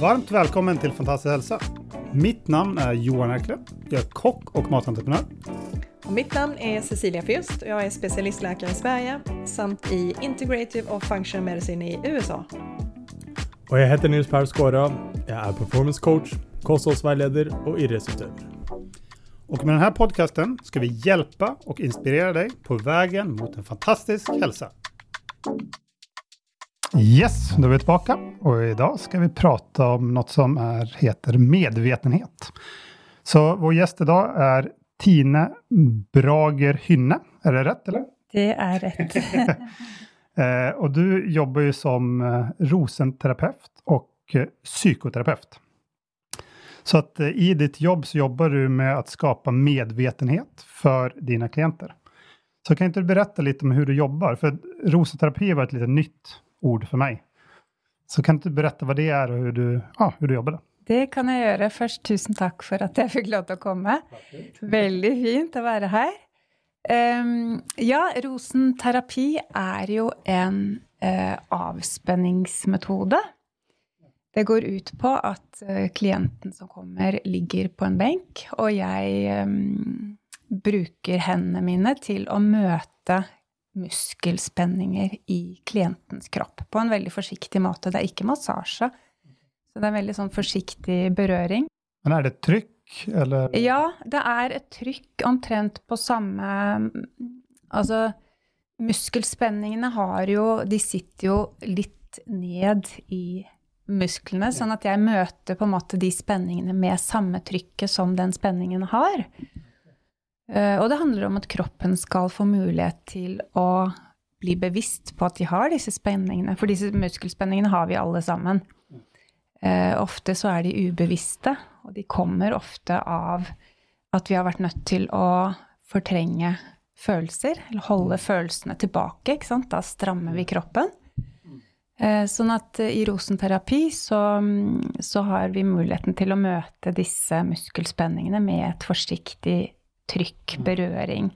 Varmt välkommen till Fantastisk hälsa. Mitt namn är Johan Erkle. Jag är kock och matentreprenör. Och mitt namn är Cecilia Fürst och jag är specialistläkare i Sverige samt i Integrative och Functional Medicine i USA. Og jeg heter Nils Per Skåra. Jeg er performance coach, kostholdsveileder og idrettsutøver. Og med denne podkasten skal vi hjelpe og inspirere deg på veien mot en fantastisk hälsa. Yes, då är vi tillbaka och idag ska vi prata om något som är, heter medvetenhet. Så vår gäst idag är Tine Brager Hynne. Är det rätt eller? Det är rätt. Eh, och du jobbar ju som eh, rosenterapeut och eh, psykoterapeut. Så att eh, i ditt jobb så jobbar du med att skapa medvetenhet för dina klienter. Så kan inte du berätta lite om hur du jobbar? För rosenterapi var ett lite nytt ord för mig. Så kan du berätta vad det är och hur du, ja, hur du jobbar? Då? Det kan jeg gjøre. Først tusen takk for at jeg fikk lov til å komme. Veldig fint å være her. Um, ja, rosenterapi er jo en uh, avspenningsmetode. Det går ut på at uh, klienten som kommer, ligger på en benk, og jeg um, bruker hendene mine til å møte muskelspenninger i klientens kropp på en veldig forsiktig måte. Det er ikke massasje, så det er en veldig sånn forsiktig berøring. Men er det trykk, eller? Ja, det er et trykk omtrent på samme Altså, muskelspenningene har jo De sitter jo litt ned i musklene, sånn at jeg møter på en måte de spenningene med samme trykket som den spenningen har. Eh, Og det handler om at kroppen skal få mulighet til å bli bevisst på at de har disse spenningene. For disse muskelspenningene har vi alle sammen. Eh, ofte så er de ubevisste, og de kommer ofte av at vi har vært nødt til å fortrenge følelser, eller holde følelsene tilbake. ikke sant? Da strammer vi kroppen. Eh, sånn at i rosenterapi så, mm, så har vi muligheten til å møte disse muskelspenningene med et forsiktig trykk, berøring.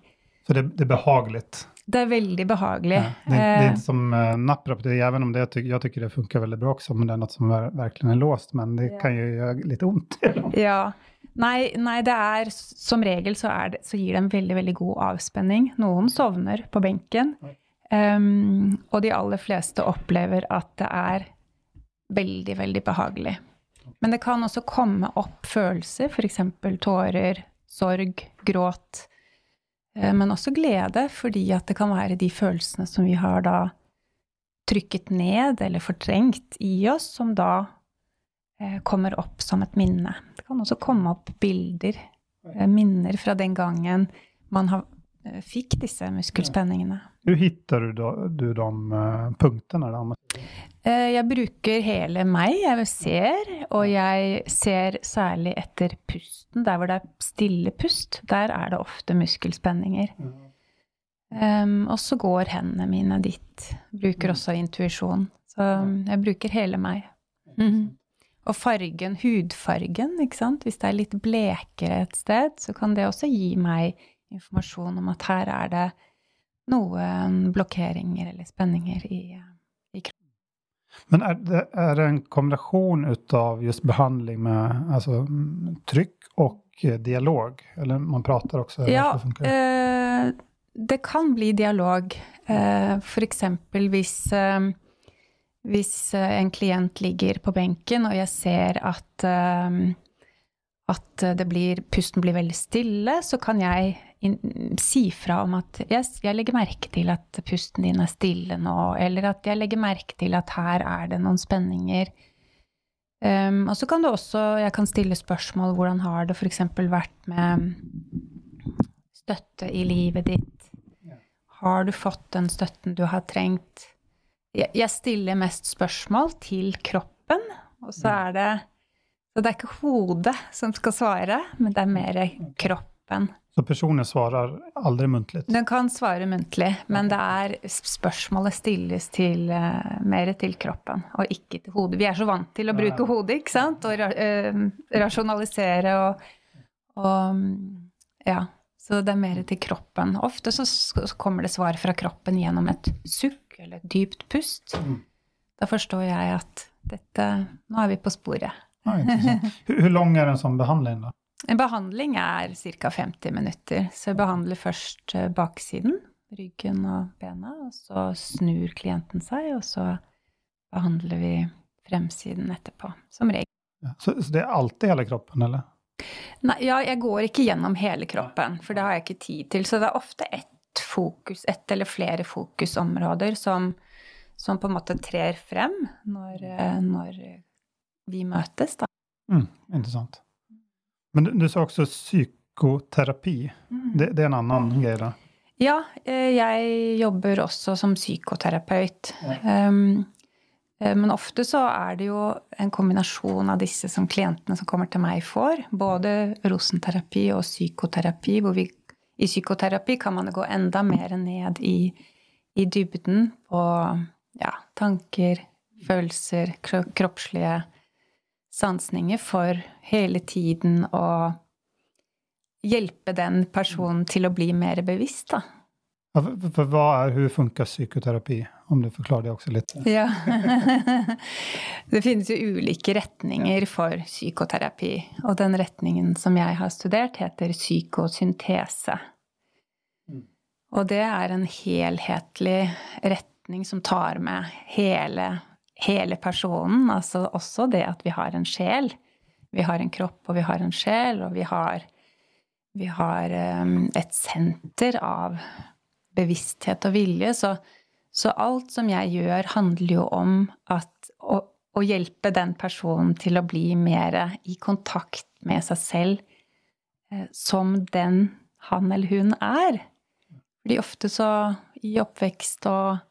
Så det, det er behagelig? Det er veldig behagelig. Ja, det, det Eh, som uh, det, även om det jag, tycker- det funkar väldigt bra också, men det er något som verkligen är låst, men det kan ju göra lite ont. Ja. Nei, nei, det er som regel så, er det, så gir det en veldig, veldig god avspenning. Noen sovner på benken. Um, og de aller fleste opplever at det er veldig, veldig behagelig. Men det kan også komme opp følelser, f.eks. tårer, sorg, gråt. eh, Men også glede, fordi at det kan være de følelsene som vi har da trykket ned eller fortrengt i oss, som da eh, kommer opp som et minne. Det kan også komme opp bilder, eh, minner fra den gangen man har, fikk disse muskelspenningene. Hur hittar du, du de punktene? Da? Eh, Jeg bruker hele meg. Jeg ser, og jeg ser særlig etter pusten. Der hvor det er stille pust, der er det ofte muskelspenninger. Um, og så går hendene mine dit. Bruker også intuisjon. Så um, jeg bruker hele meg. Mm. Og fargen, hudfargen, ikke sant. Hvis det er litt blekere et sted, så kan det også gi meg informasjon om at her er det noen blokkeringer eller spenninger i, i kroppen. Men er det, er det en kombinasjon ut av just behandling med altså, trykk og eh, dialog? Eller man prater også? Ja, det? eh, det kan bli dialog. Eh, eksempel hvis, eh, hvis eh, en klient ligger på benken, og jeg ser at, eh, at det blir, pusten blir veldig stille, så kan jeg si fra om at jeg, jeg legger merke til at pusten din er stille nå, eller at jeg legger merke til at her er det noen spenninger. Um, og så kan du også, jeg kan stille spørsmål, hvordan har det f.eks. vært med støtte i livet ditt? Har du fått den støtten du har trengt? Jeg, jeg stiller mest spørsmål til kroppen, og så er det Så det er ikke hodet som skal svare, men det er mer kroppen. Så personen svarer aldri muntlig? Den kan svare muntlig, men det er spørsmålet stilles til, eh, mer til kroppen, og ikke til hodet. Vi er så vant til å bruke hodet, ikke sant? Og eh, rasjonalisere og, og mm, Ja. Så det er mer til kroppen. Ofte så, kommer det svar fra kroppen gjennom et sukk eller et dypt pust. Da forstår jeg at dette, nå er vi på sporet. Ja, Hvor lang er en sånn behandling då? En behandling er ca. 50 minutter. Så jeg behandler først eh, baksiden, ryggen og bena, og så snur klienten seg, og så behandler vi fremsiden etterpå, som regel. Ja, Så, så det er alltid hele kroppen eller? Nei, ja, jeg går ikke gjennom hele kroppen, for det har jeg ikke tid til. Så det er ofte ett fokus, ett eller flere fokusområder som, som på en måte trer frem når, eh, når vi møtes, da. Mm, intressant. Men du, sa også psykoterapi. Det, det er en annen mm. greie, da? Ja, eh, jeg jobber også som psykoterapeut. Um, eh, men ofte så er det jo en kombinasjon av disse som klientene som kommer til meg, får. Både rosenterapi og psykoterapi. hvor vi I psykoterapi kan man gå enda mer ned i, i dybden på ja, tanker, følelser, kro- kroppslige sansninger for hele tiden å hjelpe den personen til å bli mer bevisst, da. Ja, för vad är, hur funkar psykoterapi? Om du forklarer det også litt. Ja. det finnes jo ulike retninger for psykoterapi. Og den retningen som jeg har studert, heter psykosyntese. Og det er en helhetlig retning som tar med hele, hele personen. Altså også det at vi har en sjel. Vi har en kropp, og vi har en sjel, og vi har, vi har um, et senter av bevissthet og vilje. Så, så alt som jeg gjør, handler jo om at, å, å hjelpe den personen til å bli mer i kontakt med seg selv eh, som den han eller hun er. Fordi ofte så i oppvekst og,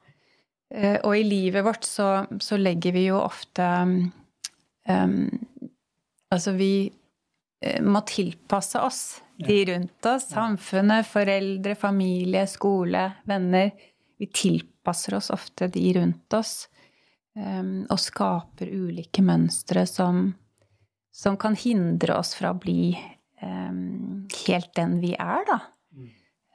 og i livet vårt så, så legger vi jo ofte um, Altså vi eh, må tilpasse oss de rundt oss. Samfunnet, foreldre, familie, skole, venner. Vi tilpasser oss ofte de rundt oss. um, og skaper ulike mønstre som, som kan hindre oss fra å bli um, helt den vi er, da.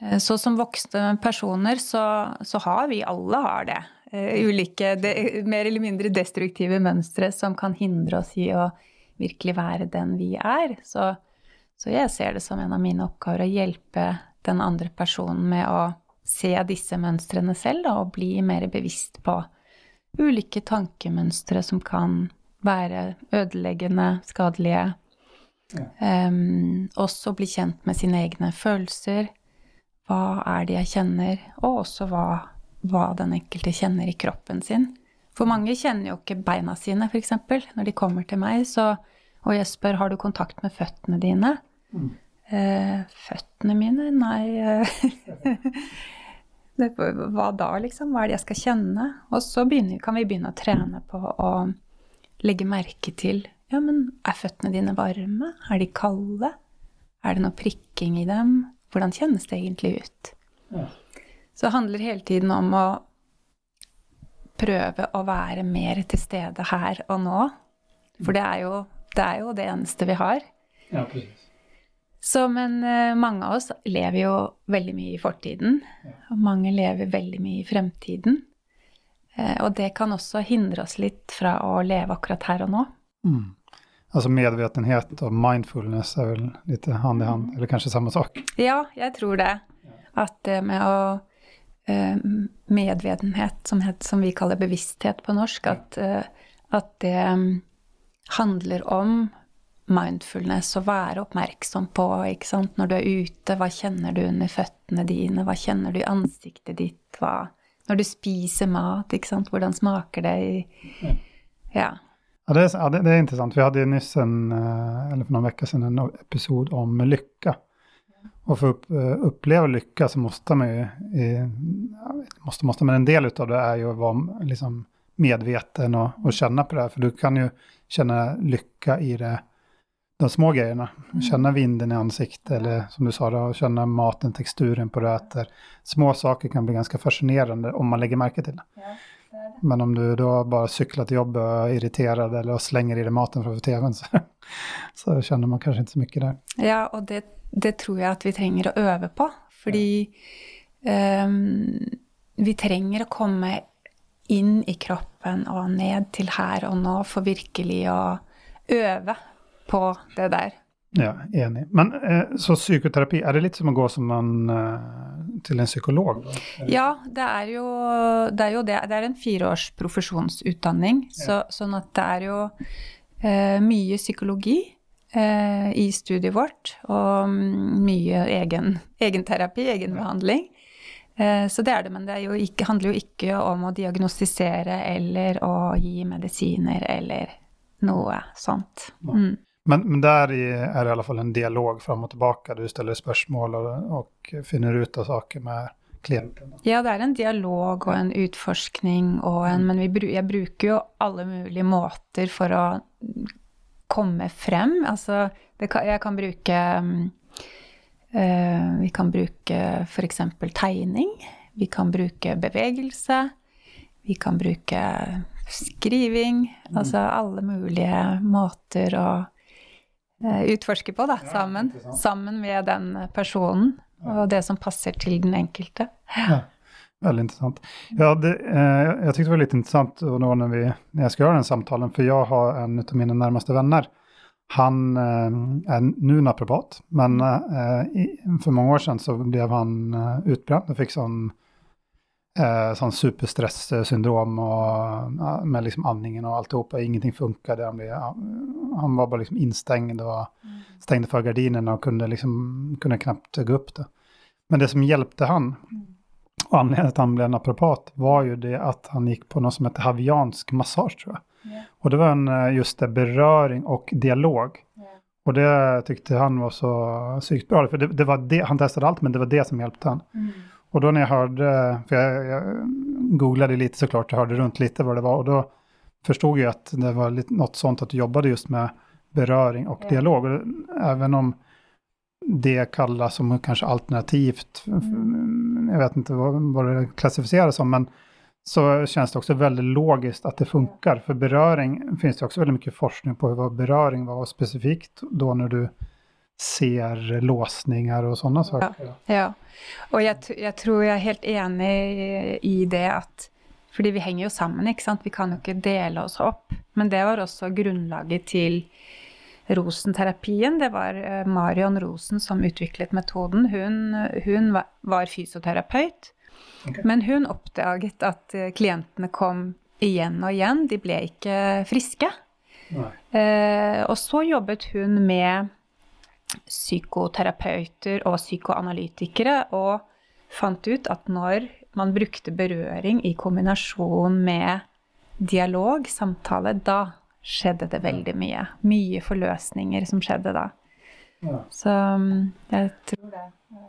Eh, Så som voksne personer så, så har vi, alle har det, eh, ulike de, mer eller mindre destruktive mønstre som kan hindre oss i å virkelig være den vi er. Så, så jeg ser det som en av mine oppgaver å hjelpe den andre personen med å se disse mønstrene selv da, og bli mer bevisst på ulike tankemønstre som kan være ødeleggende, skadelige. Um, også bli kjent med sine egne følelser. Hva er det jeg kjenner? Og også hva, hva den enkelte kjenner i kroppen sin. For mange kjenner jo ikke beina sine, f.eks. Når de kommer til meg, så, og jeg spør har du kontakt med føttene dine. Eh, føttene mine? Nei eh, det, Hva da, liksom? Hva er det jeg skal kjenne? Og så begynner, kan vi begynne å trene på å legge merke til Ja, men er føttene dine varme? Er de kalde? Er det noe prikking i dem? Hvordan kjennes det egentlig ut? Så det handler hele tiden om å prøve å være mer til stede her og nå. For det er jo det, er jo det eneste vi har. Ja, precis. Så, men eh, mange av oss lever jo veldig mye i fortiden. Og mange lever veldig mye i fremtiden. Eh, og det kan også hindre oss litt fra å leve akkurat her og nå. Mm. Altså medvetenhet og mindfulness er vel litt hand i hand, eller kanskje samme sak. Ja, jeg tror det. At det med å Medvetenhet, som, het, som vi kaller bevissthet på norsk, at, eh, at det mm, handler om mindfulness, å være oppmerksom på, ikke sant. Når du er ute, hva kjenner du under føttene dine? Hva kjenner du i ansiktet ditt? Hva Når du spiser mat, ikke sant. Hvordan smaker det i Ja. Ja, det, er, ja, det, det är intressant. Vi hadde nyss en, eh, eller for noen uker siden en episode om lycka. Och för att upp, eh, uppleva lycka så måste man ju, eh, måste, måste, men en del av det är ju att vara liksom medveten och, och känna på det här. För du kan ju känna lycka i det, de små grejerna. Känna vinden i ansiktet eller som du sa, då, känna maten, texturen på det. Små saker kan bli ganska fascinerande om man lägger märke till det. Men om du da bare sykler til jobb og er irriterad eller slenger i deg maten fra TV-en, så, så kjenner man kanskje ikke så mye der. Ja, og det, det tror jeg at vi trenger å øve på. Fordi ehm, vi trenger å komme inn i kroppen og ned til her og nå, for virkelig å øve på det der. Ja, enig. Men eh, så psykoterapi, er det litt som å gå som en, eh, til en psykolog? Ja, det er, jo, det er jo det. Det er en fireårs profesjonsutdanning, så, sånn at det er jo eh, mye psykologi eh, i studiet vårt, og mye egen, egenterapi, egenbehandling. Eh, så det er det, men det jo ikke, handler jo ikke om å diagnostisere eller å gi medisiner eller noe sånt. Mm. Men, men der er det i alle fall en dialog fram og tilbake. Du stiller spørsmål og, og finner ut av saker med klienten. Ja, det er en dialog og en utforskning og en Men vi, jeg bruker jo alle mulige måter for å komme frem. Altså, kan, jeg kan bruke øh, Vi kan bruke f.eks. tegning. Vi kan bruke bevegelse. Vi kan bruke skriving. Altså alle mulige måter å utforske på, da, sammen. Sammen med den personen og det som passer til den enkelte. Ja. Veldig interessant. Ja, det, eh, jeg syntes det var litt interessant når, vi, når jeg skal gjøre den samtalen, for jeg har en av mine nærmeste venner. Han eh, er nå naprapat, men eh, for mange år siden så ble han eh, utbrent og fikk sånn eh, sånn superstressyndrom og, med liksom andningen alt og ingenting funka. Han, han, var bare liksom innstengt og mm. stengte for gardinene og kunne, liksom, kunne knapt gå opp. Det. Men det som hjelpte han, mm. og anledningen til at han ble naprapat, var jo det at han gikk på noe som heter haviansk massasje, tror jeg. Yeah. Og det var en, eh, just det, berøring og dialog. Yeah. Og det tykte han var så sykt bra. For det, det var det, han testet alt, men det var det som hjalp han. Mm. Och då när jag hörde, för jag, jag googlade lite såklart, jag hörde runt lite vad det var och då förstod jag att det var lite, något sånt att du jobbade just med beröring och ja. dialog. Och även om det kallas som kanske alternativt, mm. jag vet inte vad, vad det klassificeras som, men så känns det också väldigt logiskt att det funkar. För beröring finns det också väldigt mycket forskning på vad beröring var specifikt då när du ser låsninger og sånne saker. Ja, ja. og jeg, jeg, tror jeg er helt enig i det at Fordi vi henger jo sammen, ikke sant. Vi kan jo ikke dele oss opp. Men det var også grunnlaget til rosenterapien. Det var eh, Marion Rosen som utviklet metoden. Hun, hun var fysioterapeut. Okay. Men hun oppdaget at eh, klientene kom igjen og igjen. De ble ikke friske. Eh, og så jobbet hun med psykoterapeuter og psykoanalytikere og fant ut at når man brukte berøring i kombinasjon med dialog, samtale, da skjedde det veldig mye. Mye forløsninger som skjedde da. Ja. Så mm, jeg tror det.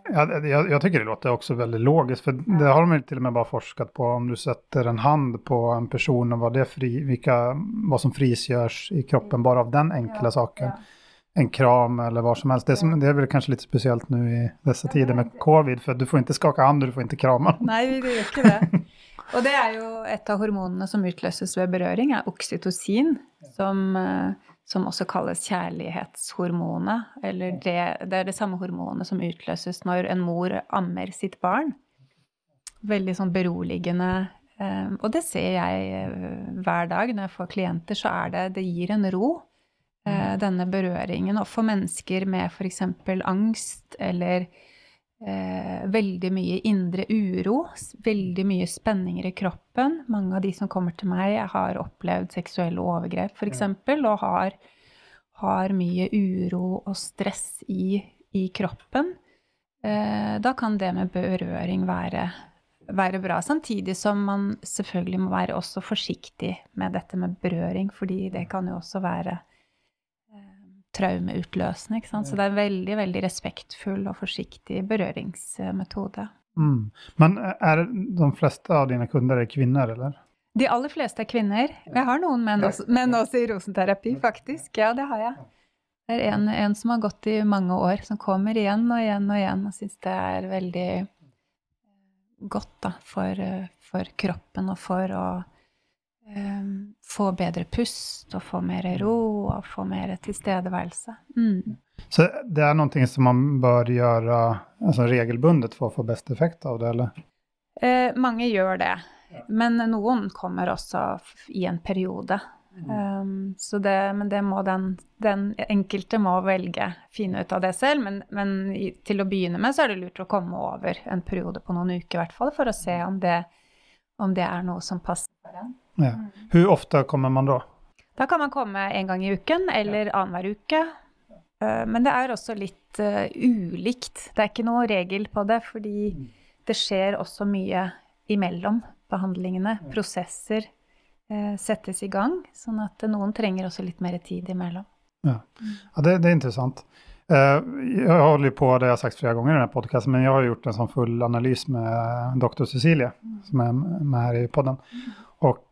Ja, jeg, jeg tycker det låter også veldig logisk, for det har de til og med bare forsket på. Om du setter en hand på en person, og hva, det fri, hva som frigjøres i kroppen bare av den enkle saken. Ja en kram eller hva som helst. Det, som, det er vel kanskje litt spesielt nå i disse tider med covid, for du får ikke skake hand du får ikke krame. Nei, det gjør ikke det. Og det er jo et av hormonene som utløses ved berøring, er oksytocin, som, eh, som også kalles kjærlighetshormonet. Eller det, det, er det samme hormonet som utløses når en mor ammer sitt barn. Veldig sånn beroligende. Eh, og det ser jeg eh, hver dag når jeg får klienter, så er det Det gir en ro. Eh, denne berøringen. Og for mennesker med f.eks. angst eller eh, veldig mye indre uro, veldig mye spenninger i kroppen Mange av de som kommer til meg, har opplevd seksuelle overgrep f.eks. og har, har, mye uro og stress i, i kroppen. Eh, da kan det med berøring være være bra. Samtidig som man selvfølgelig må være også forsiktig med dette med berøring, fordi det kan jo også være traumeutløsende. Ikke sant? Så det er en veldig, veldig respektfull og forsiktig berøringsmetode. Mm. Men er de fleste av dine kunder kvinner, eller? De aller fleste er kvinner. Jeg har noen menn også, menn også i rosenterapi, faktisk. Ja, det har jeg. Det er en, en, som har gått i mange år, som kommer igjen og igjen og igjen og syns det er veldig godt da, for, for kroppen og for å um, få bedre pust og få mer ro og få mer tilstedeværelse. Mm. Så det er noe som man bør gjøre altså regelbundet for å få best effekt av det, eller? Eh, mange gjør det. Men noen kommer også i en periode. Um, så det, men det må den, den enkelte må velge, finne ut av det selv. Men, men i, til å begynne med så er det lurt å komme over en periode på noen uker i hvert fall, for å se om det, om det er noe som passer for den. Ja. Hvor ofte kommer man da? Da kan man komme en gang i uken eller annenhver uke. Eh, Men det er også litt eh, ulikt. Det er ikke noe regel på det, fordi det skjer også mye imellom behandlingene. Prosesser eh, settes i gang, sånn at noen trenger også litt mer tid imellom. Ja, det, det er interessant. Jeg holder på, det jeg har sagt flere ganger i denne här podcasten, men jeg har gjort en sånn full analys med doktor Cecilie, som er med her i podden.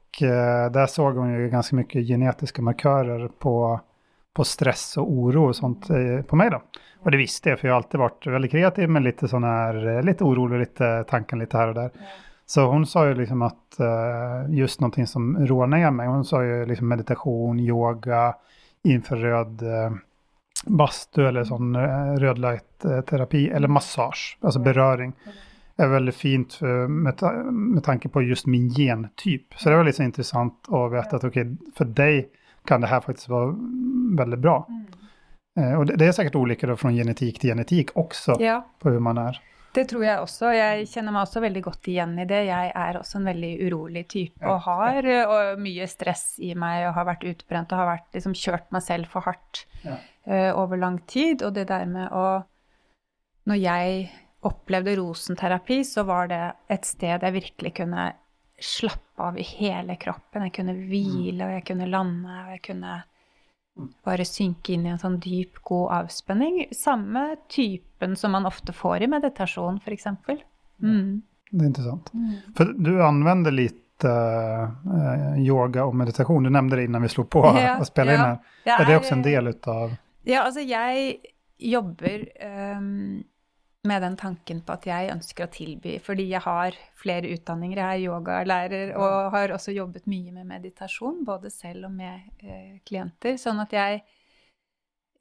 Och eh, där såg hon ju ganska mycket genetiska markörer på, på stress och oro och sånt eh, på mig då. Och det visste jag, för jag har alltid varit väldigt kreativ, men lite sån här, eh, lite orolig, lite tanken lite här och där. Så hon sa ju liksom att eh, just någonting som roar ner mig, hon sa ju liksom meditation, yoga, infraröd bastu eller sån eh, rödlight-terapi eller massage, alltså beröring, är väldigt fint för, med, ta- med tanke på just min gentyp. Så det var så intressant att veta att okej, för dig kan det här faktiskt vara väldigt bra. Eh, och det, det är säkert olika då från genetik till genetik också, Ja, på hur man är. det tror jeg også. Jeg kjenner meg også veldig godt igjen i det. Jeg er også en veldig urolig type og har eh, og mye stress i meg og har vært utbrent og har vært, liksom, kjørt meg selv for hardt Ja. uh, over lang tid. Og det der med å Når jeg opplevde rosenterapi, så var det et sted jeg virkelig kunne slappe av i hele kroppen. Jeg kunne hvile, og jeg kunne lande, og jeg kunne bare synke inn i en sånn dyp, god avspenning. Samme typen som man ofte får i meditasjon, f.eks. Mm. Det er interessant. For du anvender litt eh, yoga og meditasjon. Du nevnte det innan vi slo på Ja, spille ja. här. Det Er det også en del av Ja, altså jeg jobber ehm, med den tanken på at jeg ønsker å tilby, fordi jeg har flere utdanninger. Jeg er yogalærer og har også jobbet mye med meditasjon, både selv og med eh, klienter. Sånn at jeg,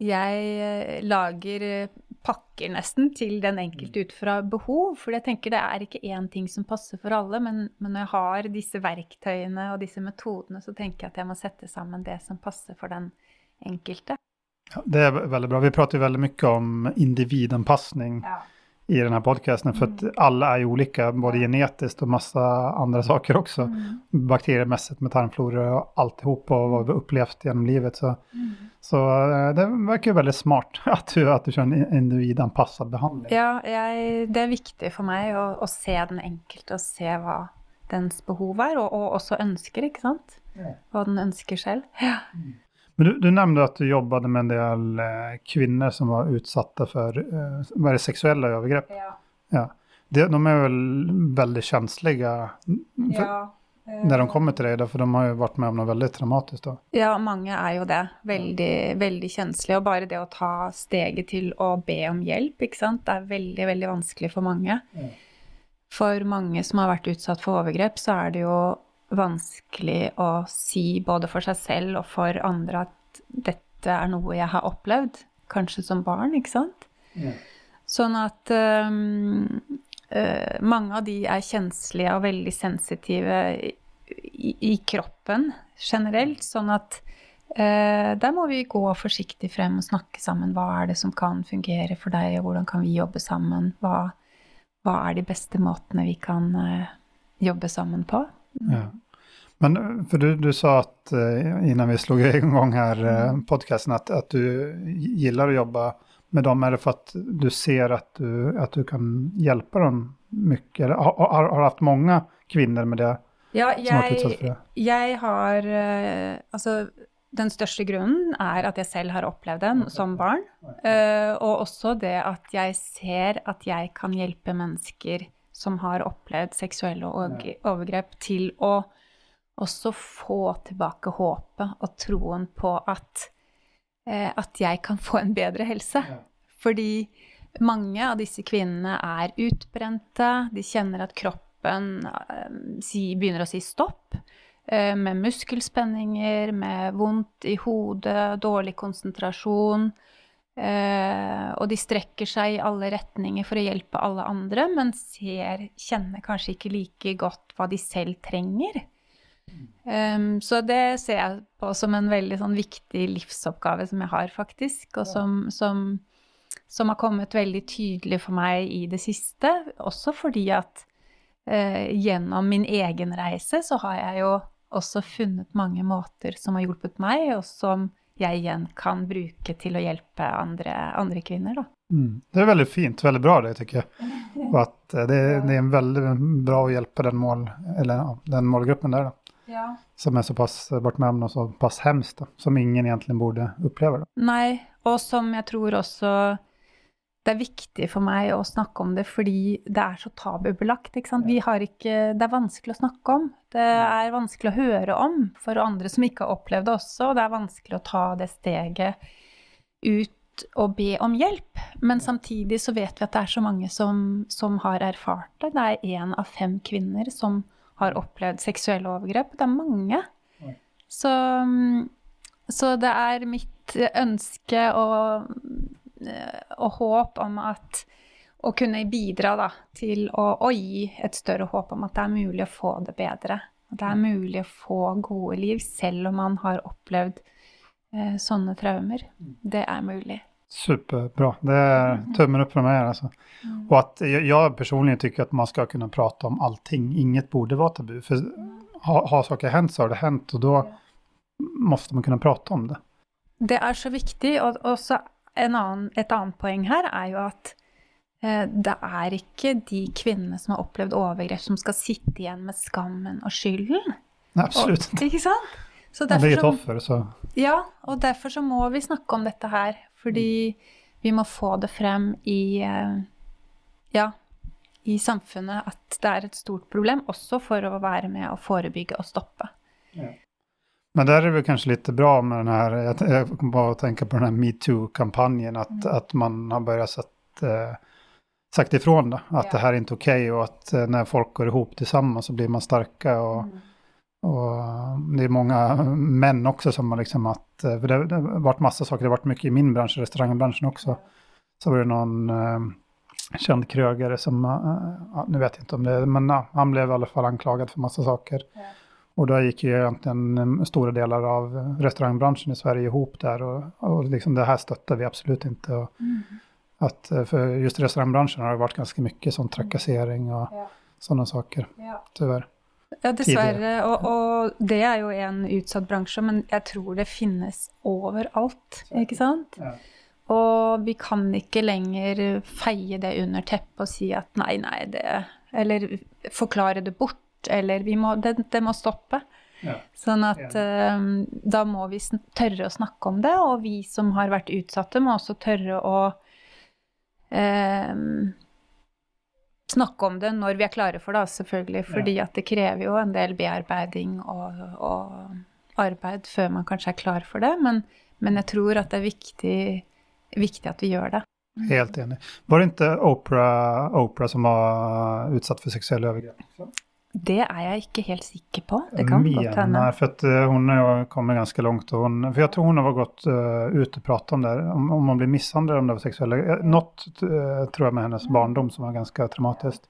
jeg eh, lager eh, pakker nesten til den enkelte ut fra behov. For jeg tenker det er ikke én ting som passer for alle, men, men når jeg har disse verktøyene og disse metodene, så tenker jeg at jeg må sette sammen det som passer for den enkelte. Ja, det er veldig bra. Vi prater jo veldig mye om individanpassning i den här podcasten. För att alla är ju olika, både genetiskt och massa andra saker också. Mm. Bakteriemässigt med tarmflora och alltihop och vad vi upplevt genom livet. Så, så eh, det verkar ju väldigt smart att du, att du kör en individanpassad behandling. Ja, jeg, det er viktig for meg å, å se den enkelte og se hva dens behov er, og, og også ønsker, ikke sant? Ja. Hva den ønsker selv. Ja. Men du, du nämnde att du jobbade med en del eh, kvinnor som var utsatta för eh, sexuella övergrepp. Ja. Det, de är väl väldigt känsliga för, när de kommer till dig, for för de har ju varit med om något väldigt traumatiskt. Då. Ja, mange er jo det. Veldig, veldig kjenslige. Og bare det å ta steget til å be om sant, det er veldig, veldig vanskelig for mange. Ja. For mange som har vært utsatt for overgrep, så er det jo vanskelig å si både for seg selv og for andre at dette er noe jeg har opplevd, kanskje som barn, ikke sant? Sånn at um, uh, mange av de er kjenslige og veldig sensitive i, i kroppen generelt, sånn at uh, der må vi gå forsiktig frem og snakke sammen. Hva er det som kan fungere for deg, og hvordan kan vi jobbe sammen? Hva, hva er de beste måtene vi kan uh, jobbe sammen på? Ja. Men for du, du sa att eh, innan vi slog igång här mm. podcasten att, att du gillar att jobba med dem. Är det för att du ser att du, att du kan hjälpa dem mycket? Eller har, har, har haft många kvinner med det Ja, jeg, jeg har eh, Altså, den største grunnen er at jeg selv har opplevd den som barn. eh, og også det at jeg ser at jeg kan hjelpe mennesker som har opplevd seksuelle overg- overgrep, til å også få tilbake håpet og troen på at, eh, at jeg kan få en bedre helse. Fordi mange av disse kvinnene er utbrente, de kjenner at kroppen eh, si, begynner å si stopp. eh, Med muskelspenninger, med vondt i hodet, dårlig konsentrasjon. Eh, og de strekker seg i alle retninger for å hjelpe alle andre, men ser, kjenner kanskje ikke like godt hva de selv trenger. Um, så det ser jeg på som en veldig sånn viktig livsoppgave som jeg har, faktisk. Og som, som, som, har kommet veldig tydelig for meg i det siste. Også fordi at uh, gjennom min egen reise så har jeg jo også funnet mange måter som har hjulpet meg, og som jeg igjen kan bruke til å hjelpe andre, andre kvinner. Da. Mm. Det er veldig fint, veldig bra det, syns jeg. Og at det, det er veldig bra å hjelpe den, mål, eller, den målgruppen der. Da. Ja. Som er såpass vært og såpass hemskt, da, som ingen egentlig burde oppleve. Da. Nei, og som jeg tror også det er viktig for meg å snakke om det fordi det er så tabubelagt. Ikke sant? Vi har ikke, det er vanskelig å snakke om. Det er vanskelig å høre om for andre som ikke har opplevd det også. Og det er vanskelig å ta det steget ut og be om hjelp. Men samtidig så vet vi at det er så mange som, som har erfart det. Det er én av fem kvinner som har opplevd seksuelle overgrep. Det er mange. Så, så det er mitt ønske Eh, og håp om at å kunne bidra da, til å, å, gi et større håp om at det er mulig å få det bedre. At det er mulig å få gode liv selv om man har opplevd eh, sånne traumer. Det er mulig. Superbra. Det er tummen opp fra meg. Altså. Mm. Og at jeg personlig syns at man skal kunne prate om allting. Inget burde være tabu. For har, har saker hendt, så har det hendt, og da må man kunne prate om det. Det er så viktig, og, og så annen, et annet poeng her er jo at eh, det er ikke de kvinnene som har opplevd overgrep, som skal sitte igjen med skammen og skylden. Nei, absolutt. Og, ikke sant? Så derfor, et offer, så. Ja, og derfor så må vi snakke om dette her. Fordi vi må få det frem i eh, Ja, i samfunnet at det er et stort problem, også for å være med å forebygge og stoppe. Ja. Men där är det kanske lite bra med den här, jag, jag kommer bara att tänka på den här metoo-kampanjen, att, mm. att man har börjat sätt, eh, sagt ifrån det, att ja. det här är inte okej okay och att eh, när folk går ihop tillsammans så blir man starka och, mm. och det är många män också som har liksom att, eh, för det, det har varit massa saker, det har varit mycket i min bransch, restaurangbranschen också, så var det någon eh, känd krögare som, uh, nu vet jag inte om det, men uh, han blev i alla fall anklagad för massa saker. Ja. Och da gick ju egentligen stora delar av restaurangbranschen i Sverige ihop där och, och liksom det här stöttar vi absolut inte. Och mm. att, eh, för just restaurangbranschen har det varit ganska mycket sån trakassering och ja. sådana saker, ja. tyvärr. Ja, dessverre. Og, og, det er jo en utsatt bransje, men jeg tror det finnes overalt, ikke sant? Ja. Og vi kan ikke lenger feie det under teppet og si at nei, nei, det Eller forklare det bort eller må, det, det, må stoppe. Ja. Sånn at um, da må vi tørre å snakke om det, og vi som har vært utsatte, må også tørre å um, snakke om det når vi er klare for det, selvfølgelig. Fordi at det krever jo en del bearbeiding og, og arbeid før man kanskje er klar for det. Men, men jeg tror at det er viktig, viktig at vi gjør det. Helt enig. Var det ikke Oprah, Oprah som var utsatt for seksuelle overgrep? Det er jeg ikke helt sikker på. Det kan Mien godt hende. For at uh, hun er jo kommet ganske langt. Og hun, for jeg tror hun har gått uh, ute og pratet om det, om, om hun blir mishandlet, om det var seksuelle Noe uh, tror jeg med hennes barndom som var ganske traumatisk.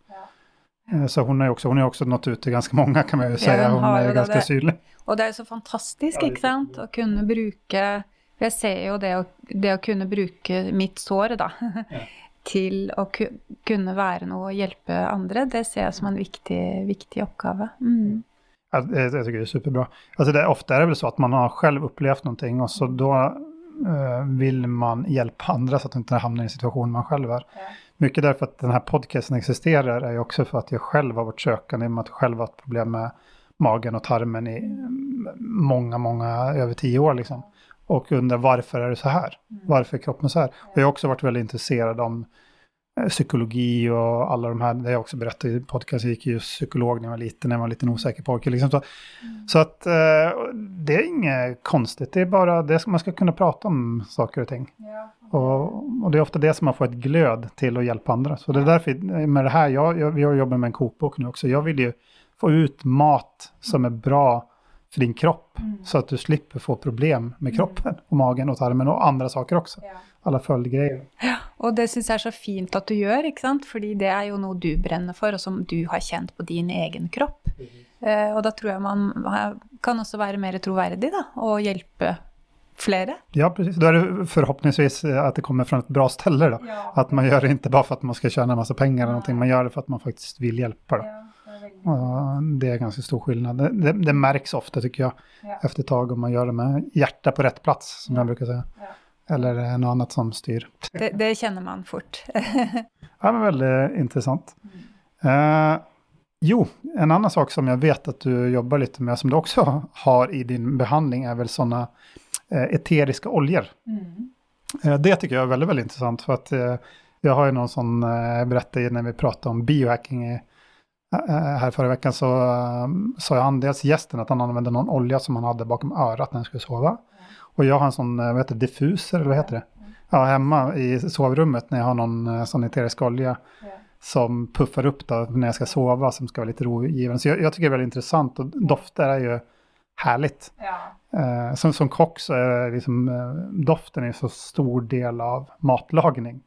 Så hun er jo også, hun er også nådd ut til ganske mange, kan man jo si. Ja, hun er ganske synlig. Og det er jo så fantastisk, ikke sant, å kunne bruke Jeg ser jo det å, det å kunne bruke mitt sår, da. til å kunne være noe og hjelpe andre, det ser jeg som en viktig, viktig oppgave. Mm. Jeg, jeg, jeg tycker det er superbra. Alltså det, ofte er det vel så at man har selv opplevd noe, og så da uh, vil man hjelpe andre så at man ikke havner i situasjonen man selv er. Ja. Mye derfor at denne podcasten eksisterer, er jo også for at jeg selv har vært søkende, i og med at jeg selv har hatt problem med magen og tarmen i mange, mange over ti år. liksom och undrar varför är det så här? Mm. Varför är kroppen så här? Och jag har också varit väldigt intresserad om eh, psykologi och alla de här, det har jag också berättat i podcasten, jag gick ju psykolog när jag var liten, när jag var en liten osäker pojke. Liksom så. Mm. så att eh, det är inget konstigt, det är bara det man ska kunna prata om saker och ting. Ja. Och, och, det är ofta det som man får ett glöd till att hjälpa andra. Så det är därför med det här, jag, jag, jag jobbar med en kokbok nu också, jag vill ju få ut mat som är bra för din kropp. Så att du slipper få problem med kroppen och magen och tarmen och andra saker också. Alla följdgrejer. Og det syns jeg er så fint at du gjør, ikke sant? fordi det er jo noe du brenner for, og som du har kjent på din egen kropp. Eh, og da tror jeg man kan også være mer troverdig, da, og hjelpe flere. Ja, precis. Då är det förhoppningsvis at att det kommer från ett bra ställe då. Att man gör det inte bara för att man ska tjäna en massa pengar eller någonting, man gör det för att man faktiskt vill hjälpa. Då. Och det är ganska stor skillnad. Det, det, det märks ofta tycker jag efter ett tag om man gör det med hjärta på rätt plats, som jag brukar säga. Eller noe något annat som styr. Det, det kjenner man fort. Ja, men väldigt intressant. Eh, jo, en annan sak som jag vet att du jobbar lite med, som du också har i din behandling, är väl sådana eh, eteriska oljor. Eh, det tycker jag är väldigt, väldigt intressant, för att eh, jag har ju någon sån, eh, jag berättade när vi pratade om biohacking i, eh, här förra veckan, så eh, sa han dels gästen att han använde någon olja som han hade bakom örat när han skulle sova. Och jag har en sån, eh, vad heter det, diffuser, eller vad heter det? Ja, hemma i sovrummet när jag har någon eh, sån eterisk olja som puffar upp då när jag ska sova som ska vara lite rogivande. Så jag, jag tycker det är väldigt intressant och dofter är ju härligt. Eh, som, som kock så är liksom, eh, doften en så stor del av matlagning.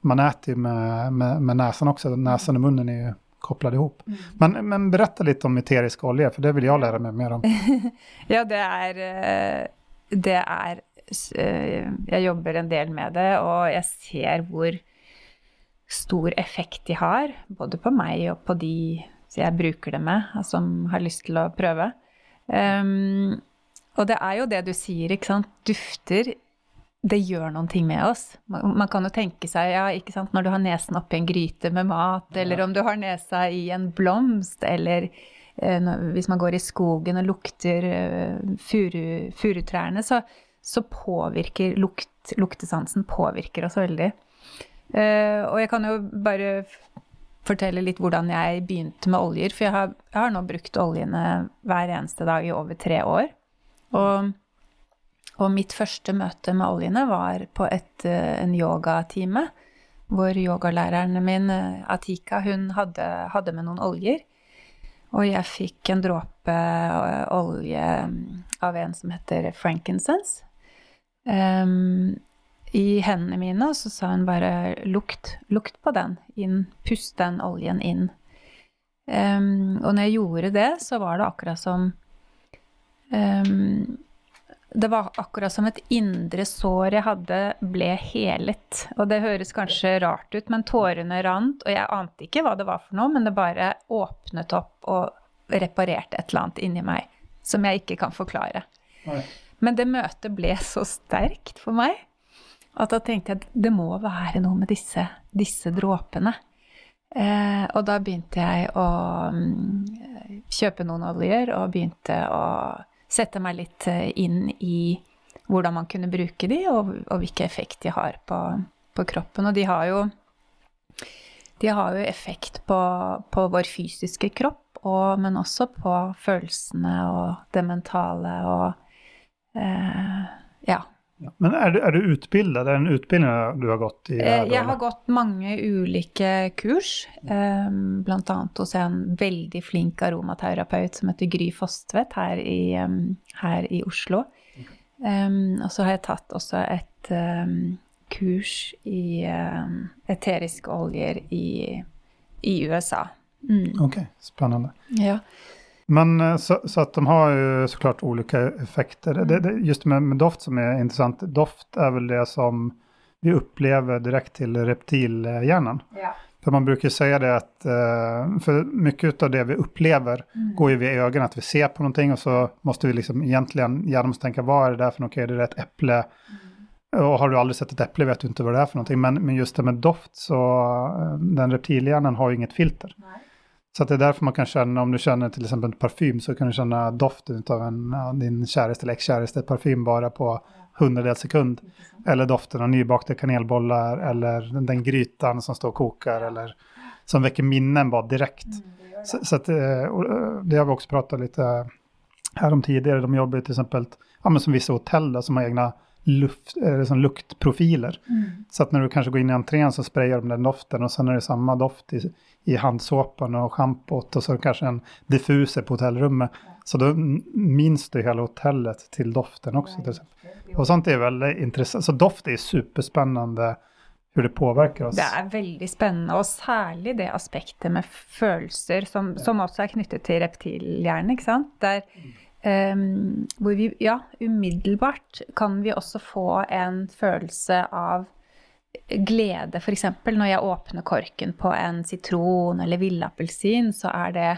Man äter ju med, med, med näsan också, näsan och munnen är ju kopplade ihop. Men, men berätta lite om eterisk olja, för det vill jag lära mig mer om. Ja, det er eh, Det er eh, Jeg jobber en del med det, og jeg ser hvor stor effekt de har. Både på meg og på de jeg bruker det med, som har lyst til å prøve. Um, og det er jo det du sier, ikke sant. Dufter det gjør noen ting med oss. Man, man kan jo tenke seg, ja, ikke sant, når du har nesen oppi en gryte med mat, eller om du har nesa i en blomst, eller eh, når, hvis man går i skogen og lukter eh, furu, furutrærne, så, så påvirker lukt, luktesansen påvirker oss veldig. Eh, og jeg kan jo bare fortelle litt hvordan jeg begynte med oljer, for jeg har, jeg har nå brukt oljene hver eneste dag i over tre år. Og og mitt første møte med oljene var på et, eh, en yogatime, hvor yogalæreren min, eh, Atika, hun hadde, hadde med noen oljer. Og jeg fikk en dråpe eh, olje mm, av en som heter frankincense. um, I hendene mine, og så sa hun bare 'lukt, lukt på den'. Inn, pust den oljen inn. Um, og når jeg gjorde det, så var det akkurat som em, det var akkurat som et indre sår jeg hadde, ble helet. Og det høres kanskje rart ut, men tårene rant, og jeg ante ikke hva det var for noe, men det bare åpnet opp og reparerte et eller annet inni meg som jeg ikke kan forklare. Men det møtet ble så sterkt for meg at da tenkte jeg at det må være noe med disse, disse dråpene. Eh, og da begynte jeg å mm, kjøpe noen oljer og begynte å sette meg litt eh, inn i hvordan man kunne bruke de, og, og hvilken effekt de har på, på kroppen. Og de har jo, de har jo effekt på, på vår fysiske kropp, og, men også på følelsene og det mentale og eh, ja. Men er du, er du utbildad? Det det en utbildning du har gått i? Eh, Jeg har gått mange ulike kurs, eh, blant annet hos en veldig flink aromaterapeut som heter Gry Fostvedt her i, eh, her i Oslo. Eh, Og så har jeg tatt også et eh, kurs i eh, eteriske oljer i, i USA. Mm. Ok, spennende. Ja. Men eh, så, så att de har ju såklart olika effekter. Det, det, just med, med doft som är intressant, doft är väl det som vi upplever direkt till reptilhjärnan. Ja. För man brukar säga det att, eh, för mycket av det vi upplever går ju via ögonen, att vi ser på någonting och så måste vi liksom egentligen, hjärnan måste tänka vad är det där för något, är det är ett äpple. Och har du aldrig sett ett äpple vet du inte vad det är för någonting. Men, men just det med doft så, eh, den reptilhjärnan har ju inget filter. Så att det är därför man kan känna, om du känner till exempel en parfym så kan du känna doften av en, din käraste eller ex-käraste parfym bara på hundradels sekund. Eller doften av nybakta kanelbollar eller den, grytan som står och kokar eller som väcker minnen bara direkt. Så, så att, eh, eh, det har vi också pratat lite här om tidigare. De jobbar till exempel, ja men som vissa hotell då, som har egna luft, liksom luktprofiler. luktprofiler. Så att när du kanske går in i entrén så sprayar de den doften och sen är det samma doft i, i handsåpan och schampot och så kanske en diffuser på hotellrummet. Så då n- minns du hela hotellet till doften också. Till exempel. Och sånt är väldigt intressant. Så doft är superspännande hur det påverkar oss. Det er veldig spennende, og særlig det aspektet med følelser, som, som også er knyttet til reptilhjernen, ikke sant? Der, ehm, hvor vi, ja, umiddelbart kan vi også få en følelse av glede, f.eks. når jeg åpner korken på en sitron eller villappelsin, så er det,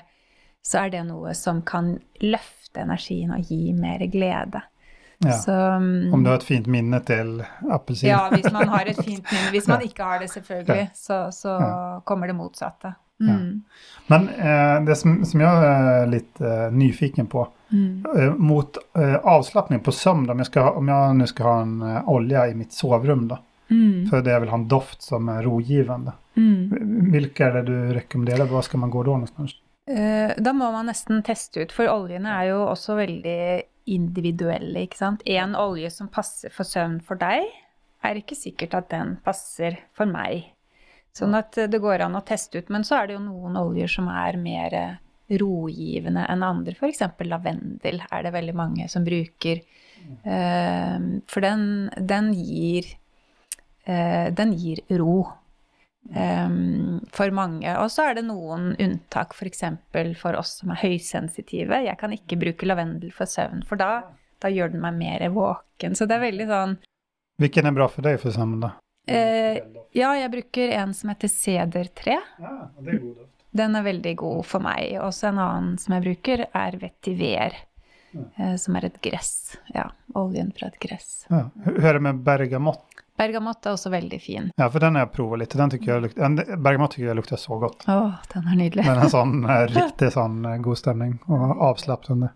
så er det noe som kan løfte energien og gi mer glede. Ja. Så, Om du har et fint minne til appelsin. ja, hvis man har et fint minne. Hvis man ikke har det, selvfølgelig, så, så kommer det motsatte. Mm. Men eh, det som, som jag är lite eh, nyfiken på, Mm. eh, mot eh, avslappning på sömn, om jag, ska, om jag nu ska ha en eh, olja i mitt sovrum då, Mm. för det jag vill ha en doft som är rogivande. Mm. Vilka är det du rekommenderer? Var ska man gå då någonstans? Eh, Da må man nesten teste ut, for oljene er jo også veldig individuelle, ikke sant. En olje som passer for søvn for deg, er ikke sikkert at den passer for meg. Sånn at eh, det går an å teste ut. Men så er det jo noen oljer som er mer eh, rogivende enn andre. F.eks. lavendel er det veldig mange som bruker. Eh, For den, den gir eh, Den gir ro. Ehm, for mange. Og så er det noen unntak, f.eks. For, for oss som er høysensitive. Jeg kan ikke bruke lavendel for søvn, for da, da gjør den meg mer våken. Så det er veldig sånn Hvilken er bra for deg, for eksempel, då? Eh, Ja, jeg bruker en som heter sedertre. Ja, det er god doft. Den er veldig god for meg. Også en annen som jeg bruker, er vetiver. Eh, som er et gress. Ja, oljen fra et gress. Ja. Det med bergamott? Bergamott er også veldig fin. Ja, for den har jeg prova litt. Den tycker jag luktar, bergamott tycker jeg lukter så godt. Å, den er nydelig. Men en sånn eh, riktig sånn eh, god stemning og avslappende.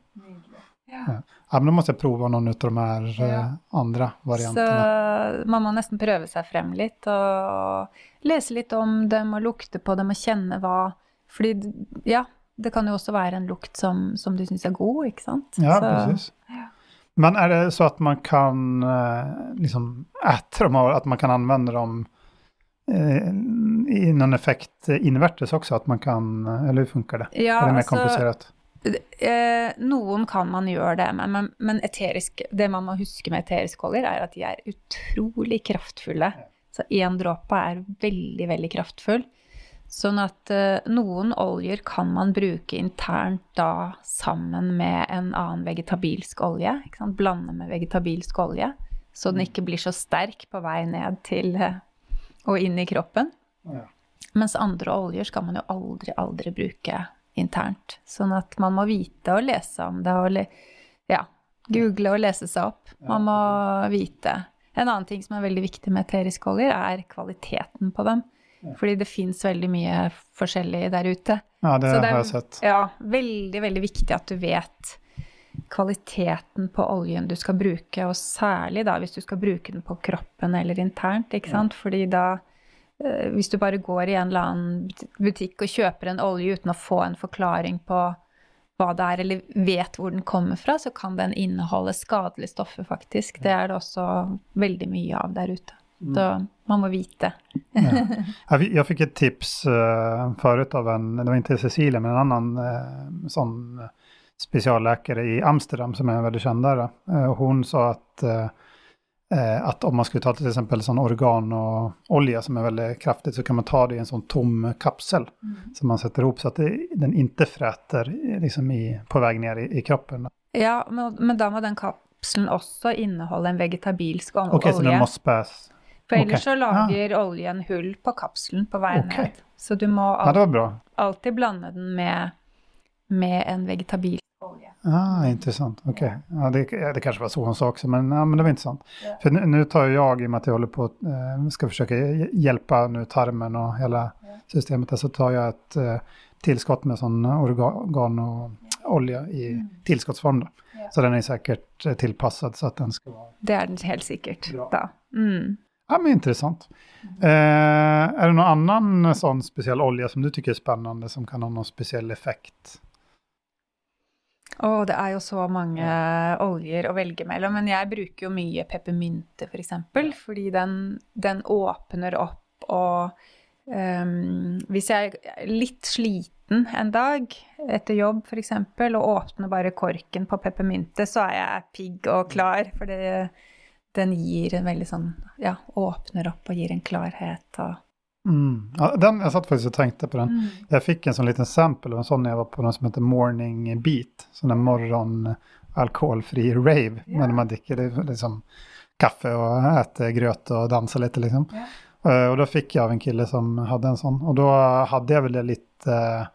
Ja. Ja, men då måste jag prova någon av de här eh, Ja. andre variantene. Så man må nesten prøve seg frem litt og lese litt om dem og lukte på dem og kjenne hva Fordi ja, det kan jo også være en lukt som, som du syns er god, ikke sant? Ja, precis. Men er det så at man kan eh, liksom äta dem at man kan anvende dem eh, i noen effekt innvertes også, at man kan, eh, eller hur funkar det? Ja, er det mer altså, komplicerat? Eh, noen kan man gjøre det med, men, men eterisk, det man må huske med eteriske oljer, er at de er utrolig kraftfulle. Så én dråpe er veldig, veldig kraftfull. Sånn at eh, noen oljer kan man bruke internt da sammen med en annen vegetabilsk olje. Blande med vegetabilsk olje, så den ikke blir så sterk på vei ned til eh, og inn i kroppen. Ja. Mens andre oljer skal man jo aldri, aldri bruke internt. Sånn at man må vite og lese om det og ja, google og lese seg opp. Man må vite. En annen ting som er veldig viktig med eteriske oljer, er kvaliteten på dem. Fordi det fins veldig mye forskjellig der ute. Ja, det, det er- har jeg sett. Ja, veldig, veldig viktig at du vet kvaliteten på oljen du skal bruke, og særlig da hvis du skal bruke den på kroppen eller internt, ikke sant? Fordi da hvis du bare går i en eller annen butikk og kjøper en olje uten å få en forklaring på hva det er, eller vet hvor den kommer fra, så kan den inneholde skadelige stoffer, faktisk. Det er det også veldig mye av der ute. Så man må vite. ja. Jeg fikk et tips uh, forut av en, det var ikke Cecilie, men en annen uh, sånn spesiallege i Amsterdam som er veldig kjent der. Uh, hun sa at eh, eh, att om man skulle ta till exempel sån organ och olja som är väldigt kraftigt så kan man ta det i en sån tom kapsel som man sätter ihop så att det, den inte fräter eh, liksom i, på väg ner i, i kroppen. Ja, men, men da må den kapselen også inneholde en vegetabilsk olje. Okej, så den måste späs. For ellers ok. så lager oljen hull på kapselen på vei okay. ned. Så du må Ja, al det var bra. alltid blande den med, med en vegetabilsk olje. Ah, intressant. Okej. Ja, det, ja, det kanske var så hon sa också, men, ja, men det var intressant. För nu, nu tar jag, i och med att jag håller på eh, ska försöka hj- hjälpa nu tarmen och hela systemet, där, så tar jag ett eh, tillskott med sån organ och olja i tillskottsform. Då. Så den är säkert tilpasset. tillpassad så att den ska vara... Det er den helt sikkert Bra. da. Mm. Ja, men intressant. Eh, är det någon annan sån speciell olja som du tycker är spännande som kan ha någon speciell effekt? Å, det er jo så mange oljer å velge mellom. Men jeg bruker jo mye peppermynte, f.eks. For eksempel, fordi den, den åpner opp og um, Hvis jeg er litt sliten en dag etter jobb f.eks. og åpner bare korken på peppermynte, så er jeg pigg og klar. For det, den gir en veldig sånn Ja, åpner opp og gir en klarhet og Mm. Ja, den, jeg satt faktisk og tenkte på den. mm. Jeg fikk en sånn liten sample av en sånn jeg var på noe som heter Morning Beat. Sånn en morgenalkoholfri rave. Yeah. Men man drikker liksom kaffe og spiser grøt og danser litt, liksom. Yeah. Uh, og da fikk jeg av en kille som hadde en sånn. Og da hadde jeg vel det litt uh,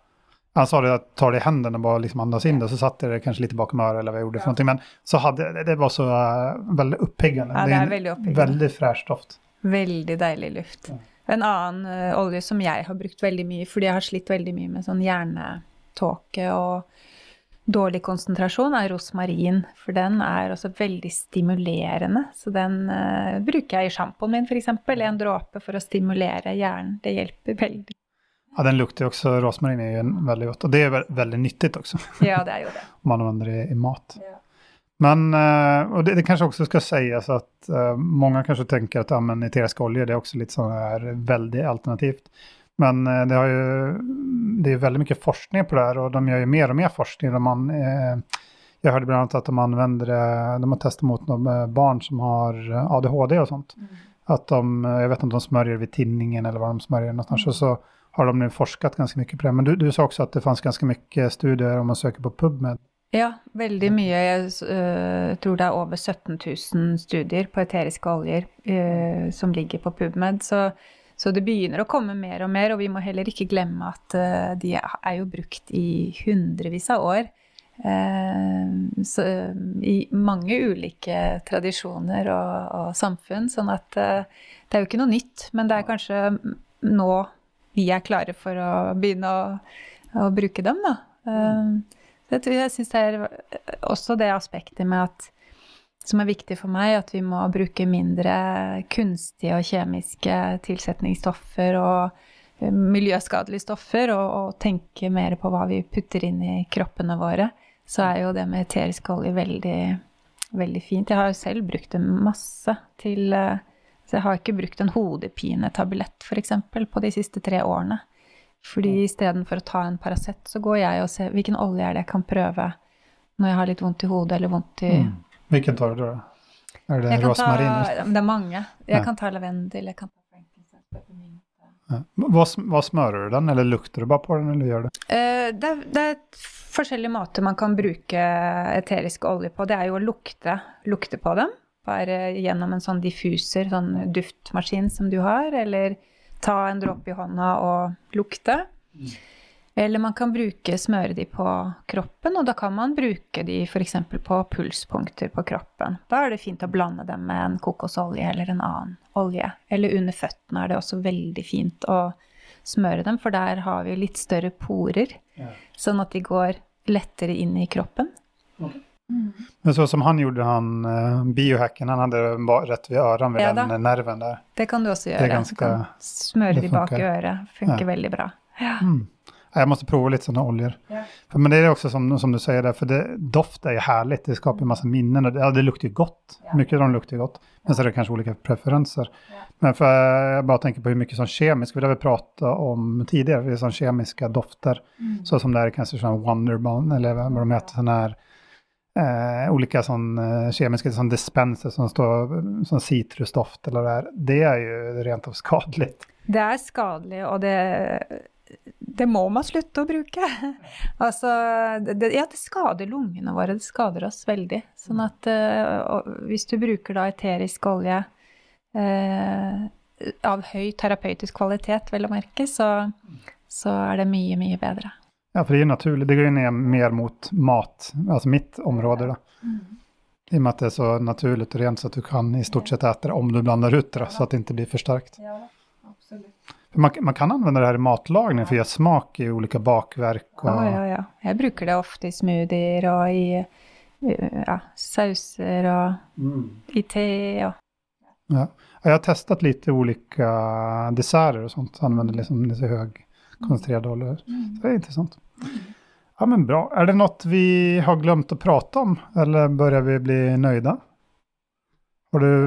Han sa det at ta det i hendene og bare liksom andas inn det, så satte jeg det kanskje litt bakom øret, eller hva jeg gjorde. Ja. noe. Men så hadde det, var så uh, veldig oppiggende. Ja, det en veldig oppiggende. Veldig fresh doft. Veldig deilig luft. Ja. En annen eh, olje som jeg har brukt veldig mye, fordi jeg har slitt veldig mye med sånn hjernetåke og dårlig konsentrasjon, er rosmarin. For den er også veldig stimulerende. Så den uh, bruker jeg i sjampoen min, f.eks. En dråpe for å stimulere hjernen. Det hjelper veldig. Ja, den lukter jo også Rosmarin er jo veldig godt. Og det er jo veldig nyttig også. Ja, det er jo det. om man anvender det i mat. Ja. Men, eh, och det, det kanske också ska sägas att eh, många kanske tänker att ja, men eteriska oljor det är också lite så här väldigt alternativt. Men eh, det, har ju, det är väldigt mycket forskning på det här och de gör ju mer och mer forskning. Man, eh, jag hörde bland annat att de använder de har testat mot några barn som har ADHD och sånt. Att de, jag vet inte om de smörjer vid tinningen eller var de smörjer någonstans. Och så har de nu forskat ganska mycket på det. Men du, du sa också att det fanns ganska mycket studier om man söker på PubMed. Ja, veldig mye. Jeg uh, tror det er over 17 000 studier på eteriske oljer uh, som ligger på PubMed. Så, så det begynner å komme mer og mer, og vi må heller ikke glemme at uh, de er jo brukt i hundrevis av år. Så, I mange ulike tradisjoner og, og samfunn. Sånn at det er jo ikke noe nytt, men det er kanskje nå vi er klare for å begynne å, å bruke dem, da. Eh, så jeg, syns det er også det aspektet med at som er viktig for meg, at vi må bruke mindre kunstige og kjemiske tilsetningsstoffer og eh, miljøskadelige stoffer, og, og tenke mer på hva vi putter inn i kroppene våre, så er jo det med eterisk olje veldig, veldig fint. Jeg har jo selv brukt det masse til eh, Så jeg har ikke brukt en hodepinetablett, f.eks., på de siste tre årene. Fordi istedenfor å ta en Paracet, så går jeg og ser hvilken olje er det jeg kan prøve når jeg har litt vondt i hodet eller vondt i Mm. Hvilken tar du da? Er det rosmarin? det er mange. Jeg Ja. kan ta lavendel, jeg kan ta. Ja. Hva, hva, smører du den eller lukter du bare på den eller gör det? Uh, det, er- det er forskjellige måter man kan bruke eterisk olje på. Det er jo å lukte, lukte på dem. Bare gjennom en sånn diffuser, sånn duftmaskin som du har, eller ta en dråpe i hånda og lukte. Eller man kan bruke, smøre de på kroppen, og da kan man bruke de f.eks. på pulspunkter på kroppen. Da er det fint å blande dem med en kokosolje eller en annen olje. Eller under føttene er det også veldig fint å smøre dem, for der har vi litt større porer, sånn at de går lettere inn i kroppen. Men så som han gjorde, han uh, biohacken, han hadde rett ved rätt ved Ja, den da. nerven der. Det kan du også gjøre. ganske- du kan smøre de bak i øret. Funker Ja. veldig bra. Ja. Mm. Jeg måtte prøve litt sånne oljer. Ja. For, men det er også som, som du sier, der, for det, doft er jo herlig. det skaper masse minner. minnen och det, ja, det lukter ju gott. Ja. Mye av dem lukter godt. gott. Men så er det kanskje ulike preferenser. Ja. Men for, jeg bare tenker på hvor mye sånn kjemisk vi har pratet om tidligere, sånn kjemiske dofter. Mm. Sånn som det er kanskje sånn Wonderbond eller hva de heter, sånn här eh, olika sån, eh, kemiska sån dispenser som står sånn som citrusdoft eller det där. Det är ju rent av skadligt. Det er skadelig, og det, det må man slutte å bruke. altså, det, ja, det skader lungene våre, det skader oss veldig. Sånn at eh, og hvis du bruker da eterisk olje eh, av høy terapeutisk kvalitet, vel å merke, så, så er det mye, mye bedre. Ja, for det är ju naturligt. Det går ju ner mer mot mat, alltså mitt område då. I och med att det är så naturligt och rent så att du kan i stort sett äta det om du blandar ut det då, så att det inte blir för starkt. Ja, absolut. Man, man kan använda det här i matlagning för att ge smak i olika bakverk. Och, Ja, ja, ja. Jeg bruker det ofte i smoothier og i eh, ja, sauser og Mm. i te og Ja. Ja, Jag har testat lite olika desserter och sånt. Använder liksom så hög koncentrerad olja. Så det är intressant. Ja, men bra. Är det något vi har glömt att prata om eller börjar vi bli nöjda? Har du,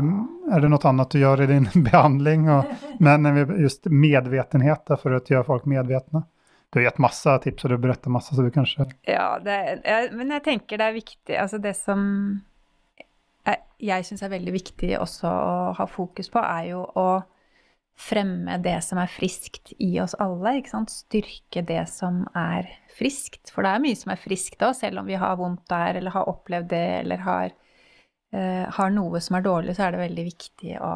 är det något annat du gör i din behandling? Och, men just medvetenhet för att göra folk medvetna? Du har gett massa tips och du berättar massa, så du kanske... Ja, det, men jeg tenker det er viktig alltså det som jeg syns er veldig viktig også å ha fokus på, er jo å fremme det som er friskt i oss alle. ikke sant? Styrke det som er friskt. For det er mye som er friskt òg, selv om vi har vondt der, eller har opplevd det, eller har, uh, har noe som er dårlig, så er det veldig viktig å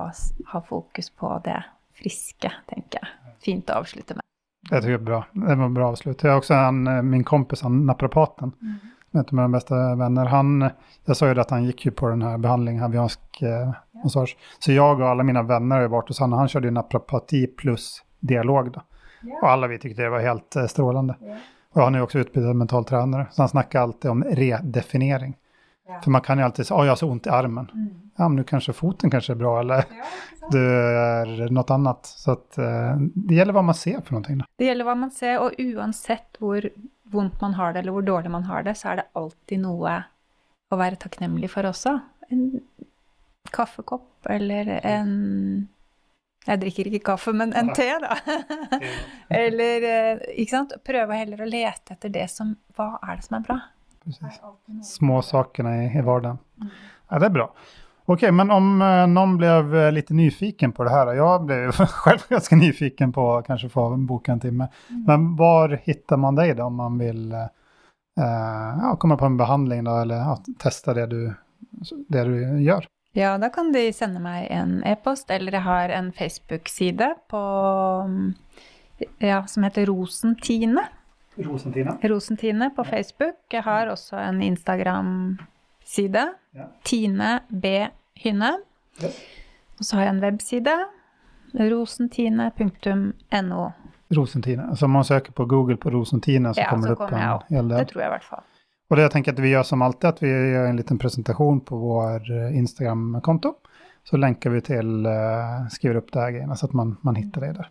ha fokus på det friske, tenker jeg. Fint å avslutte med. Det tror det er bra. Det var bra avslutt. Jeg har også en, eh, min kompis, han, naprapaten, mm. av mina bästa vänner. Han, jag sa jo at han gikk jo på denne behandlingen, haviansk eh. Massage. Så jag och alla mina vänner har ju varit hos honom. Han körde ju naprapati plus dialog då. Og Och alla vi tyckte det var helt eh, strålande. han Och han är också utbildad mental tränare. Så han snackar alltid om redefiniering. För man kan ju alltid säga, oh, jag har så ont i armen. Mm ja, men nu kanske foten kanske är bra eller du är något annat. Så att, eh, det gäller vad man ser för någonting. Det gäller vad man ser, och oavsett hur vondt man har det eller hur dåligt man har det, så är det alltid något att vara tacknämlig för också. En kaffekopp eller en jeg drikker ikke kaffe, men en te, da. eller eh, ikke sant? Prøve heller å lete etter det som Hva er det som er bra? Små sakerna i, vardagen. Mm. Ja, det er bra. Ok, men om noen ble litt eh, nyfiken på det her Jeg ble selv ganske nyfiken på kanskje få boka en timme. Mm. Men hvor hittar man deg da, om man vil eh, ja, komme på en behandling da, eller ja, testa det du, det du gör? Ja, da kan de sende meg en e-post, eller jeg har en Facebook-side på, ja, som heter Rosentine. Rosentine. Rosentine på Facebook. Jeg har også en Instagram-side. Ja. Tine B. Hynne. Yes. Og så har jeg en webside. Rosentine.no. Rosentine. Så man søker på Google på Rosentine så ja, kommer så det opp en hel del. Det tror jeg i hvert fall. Och det jag tänker att vi gör som alltid, att vi gör en liten presentation på vår eh, Instagram-konto. Så länkar vi till, uh, skriver upp det här grejerna så att man, man hittar det där.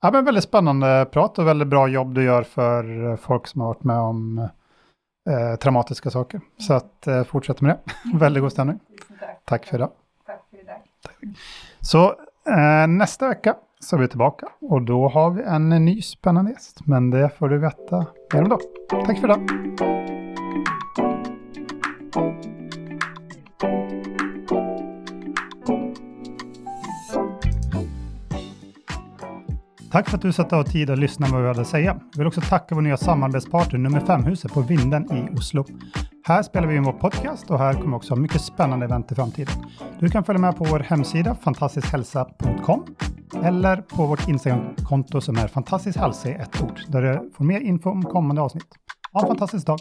Ja, men väldigt spännande prat och väldigt bra jobb du gör för folk som har varit med om eh, traumatiska saker. Så att eh, fortsätt med det. väldigt god stämning. Tack för idag. Tack för idag. Så eh, nästa vecka så er vi tilbake. Og da har vi en ny spennende gjest. Men det får du veta mer om da. Takk for det. Tack för att du satte av tid att lyssna på vad vi hade att säga. Jag vill också tacka vår nya samarbetspartner nummer 5-huset på Vinden i Oslo. Här spelar vi in vår podcast och här kommer också ha mycket spännande event i framtiden. Du kan följa med på vår hemsida fantastiskhälsa.com eller på vårt Instagram-konto som är fantastisk hälsa i ett ord där du får mer info om kommande avsnitt. Ha en fantastisk dag!